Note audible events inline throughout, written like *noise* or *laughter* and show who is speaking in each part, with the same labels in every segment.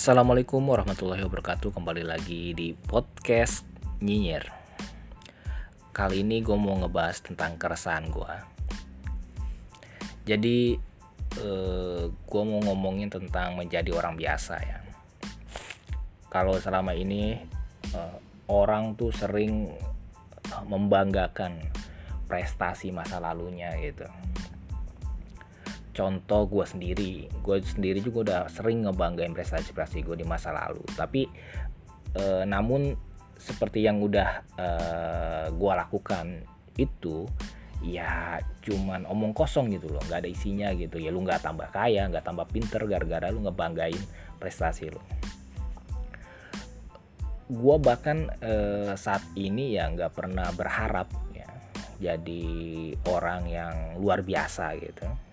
Speaker 1: Assalamualaikum warahmatullahi wabarakatuh. Kembali lagi di podcast Nyinyir. Kali ini gue mau ngebahas tentang keresahan gue Jadi eh, Gue mau ngomongin tentang menjadi orang biasa ya. Kalau selama ini eh, Orang tuh sering membanggakan prestasi masa lalunya gitu contoh gue sendiri. Gue sendiri juga udah sering ngebanggain prestasi-prestasi gue di masa lalu. Tapi e, namun seperti yang udah e, eh, gue lakukan itu ya cuman omong kosong gitu loh. Nggak ada isinya gitu. Ya lu nggak tambah kaya nggak tambah pinter gara-gara lu ngebanggain prestasi lu. Gue bahkan e, saat ini ya nggak pernah berharap ya jadi orang yang luar biasa gitu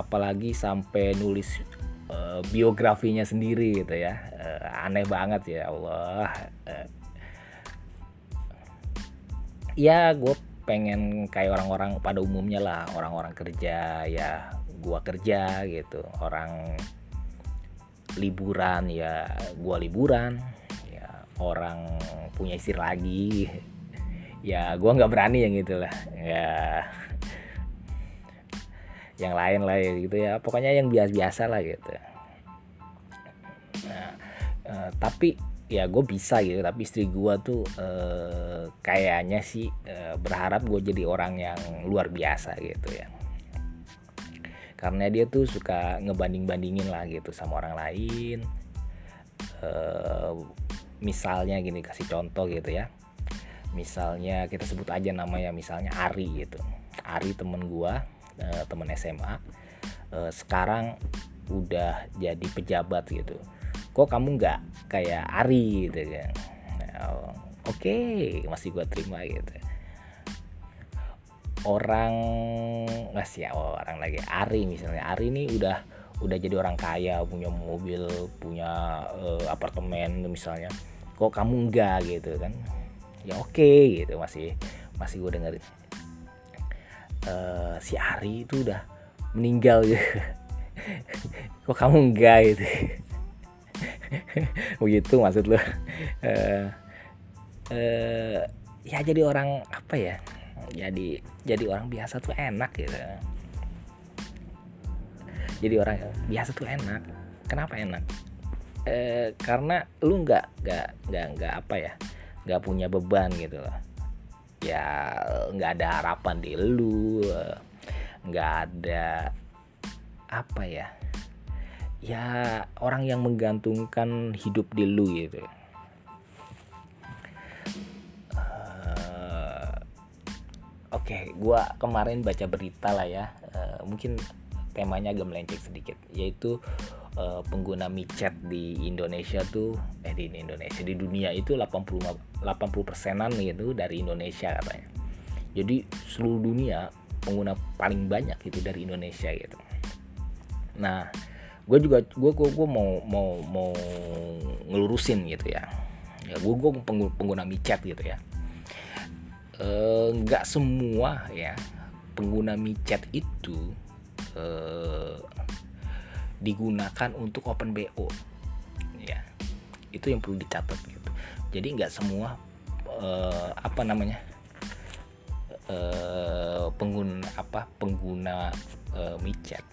Speaker 1: apalagi sampai nulis uh, biografinya sendiri gitu ya. Uh, aneh banget ya Allah. Uh, ya gue pengen kayak orang-orang pada umumnya lah orang-orang kerja ya gue kerja gitu. Orang liburan ya gue liburan. Ya orang punya istri lagi. Ya gue nggak berani yang gitulah ya yang lain lah ya gitu ya. Pokoknya yang biasa-biasa lah gitu. Nah, uh, tapi ya gue bisa gitu. Tapi istri gue tuh uh, kayaknya sih uh, berharap gue jadi orang yang luar biasa gitu ya. Karena dia tuh suka ngebanding-bandingin lah gitu sama orang lain. Uh, misalnya gini kasih contoh gitu ya. Misalnya kita sebut aja namanya misalnya Ari gitu. Ari temen gue uh, teman SMA uh, eh, sekarang udah jadi pejabat gitu. Kok kamu nggak kayak Ari gitu kan? Nah, oke masih gue terima gitu. Orang masih ya orang lagi Ari misalnya. Ari ini udah udah jadi orang kaya punya mobil punya uh, apartemen misalnya. Kok kamu enggak gitu kan? Ya oke okay, gitu masih masih gue dengerin uh, si Ari itu udah meninggal gitu. *laughs* Kok kamu enggak gitu? *laughs* Begitu maksud lo. Uh, uh, ya jadi orang apa ya? Jadi jadi orang biasa tuh enak gitu. Jadi orang biasa tuh enak. Kenapa enak? E, karena lu nggak nggak nggak nggak apa ya? Nggak punya beban gitu loh ya nggak ada harapan di lu. Nggak ada apa ya? Ya orang yang menggantungkan hidup di lu gitu. Uh, oke okay, gue kemarin baca berita lah ya. Uh, mungkin temanya agak melenceng sedikit yaitu uh, pengguna micet di Indonesia tuh eh di Indonesia di dunia itu 80 80 persenan gitu dari Indonesia katanya. Jadi seluruh dunia pengguna paling banyak itu dari Indonesia gitu. Nah gue juga gue gue gue mau mau mau ngelurusin gitu ya. Ya gue gue pengguna, pengguna gitu ya. Eh, nggak e, semua ya pengguna micet itu eh, digunakan untuk open BO ya itu yang perlu dicatat gitu. Jadi nggak semua uh, apa namanya uh, pengguna apa pengguna uh, micet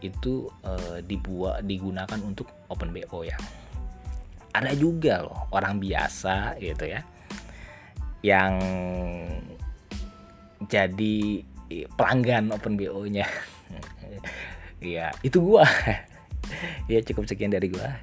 Speaker 1: itu uh, dibuat digunakan untuk open BO ya. Ada juga loh orang biasa gitu ya yang jadi pelanggan open BO nya Iya, itu gua. *laughs* ya cukup sekian dari gua.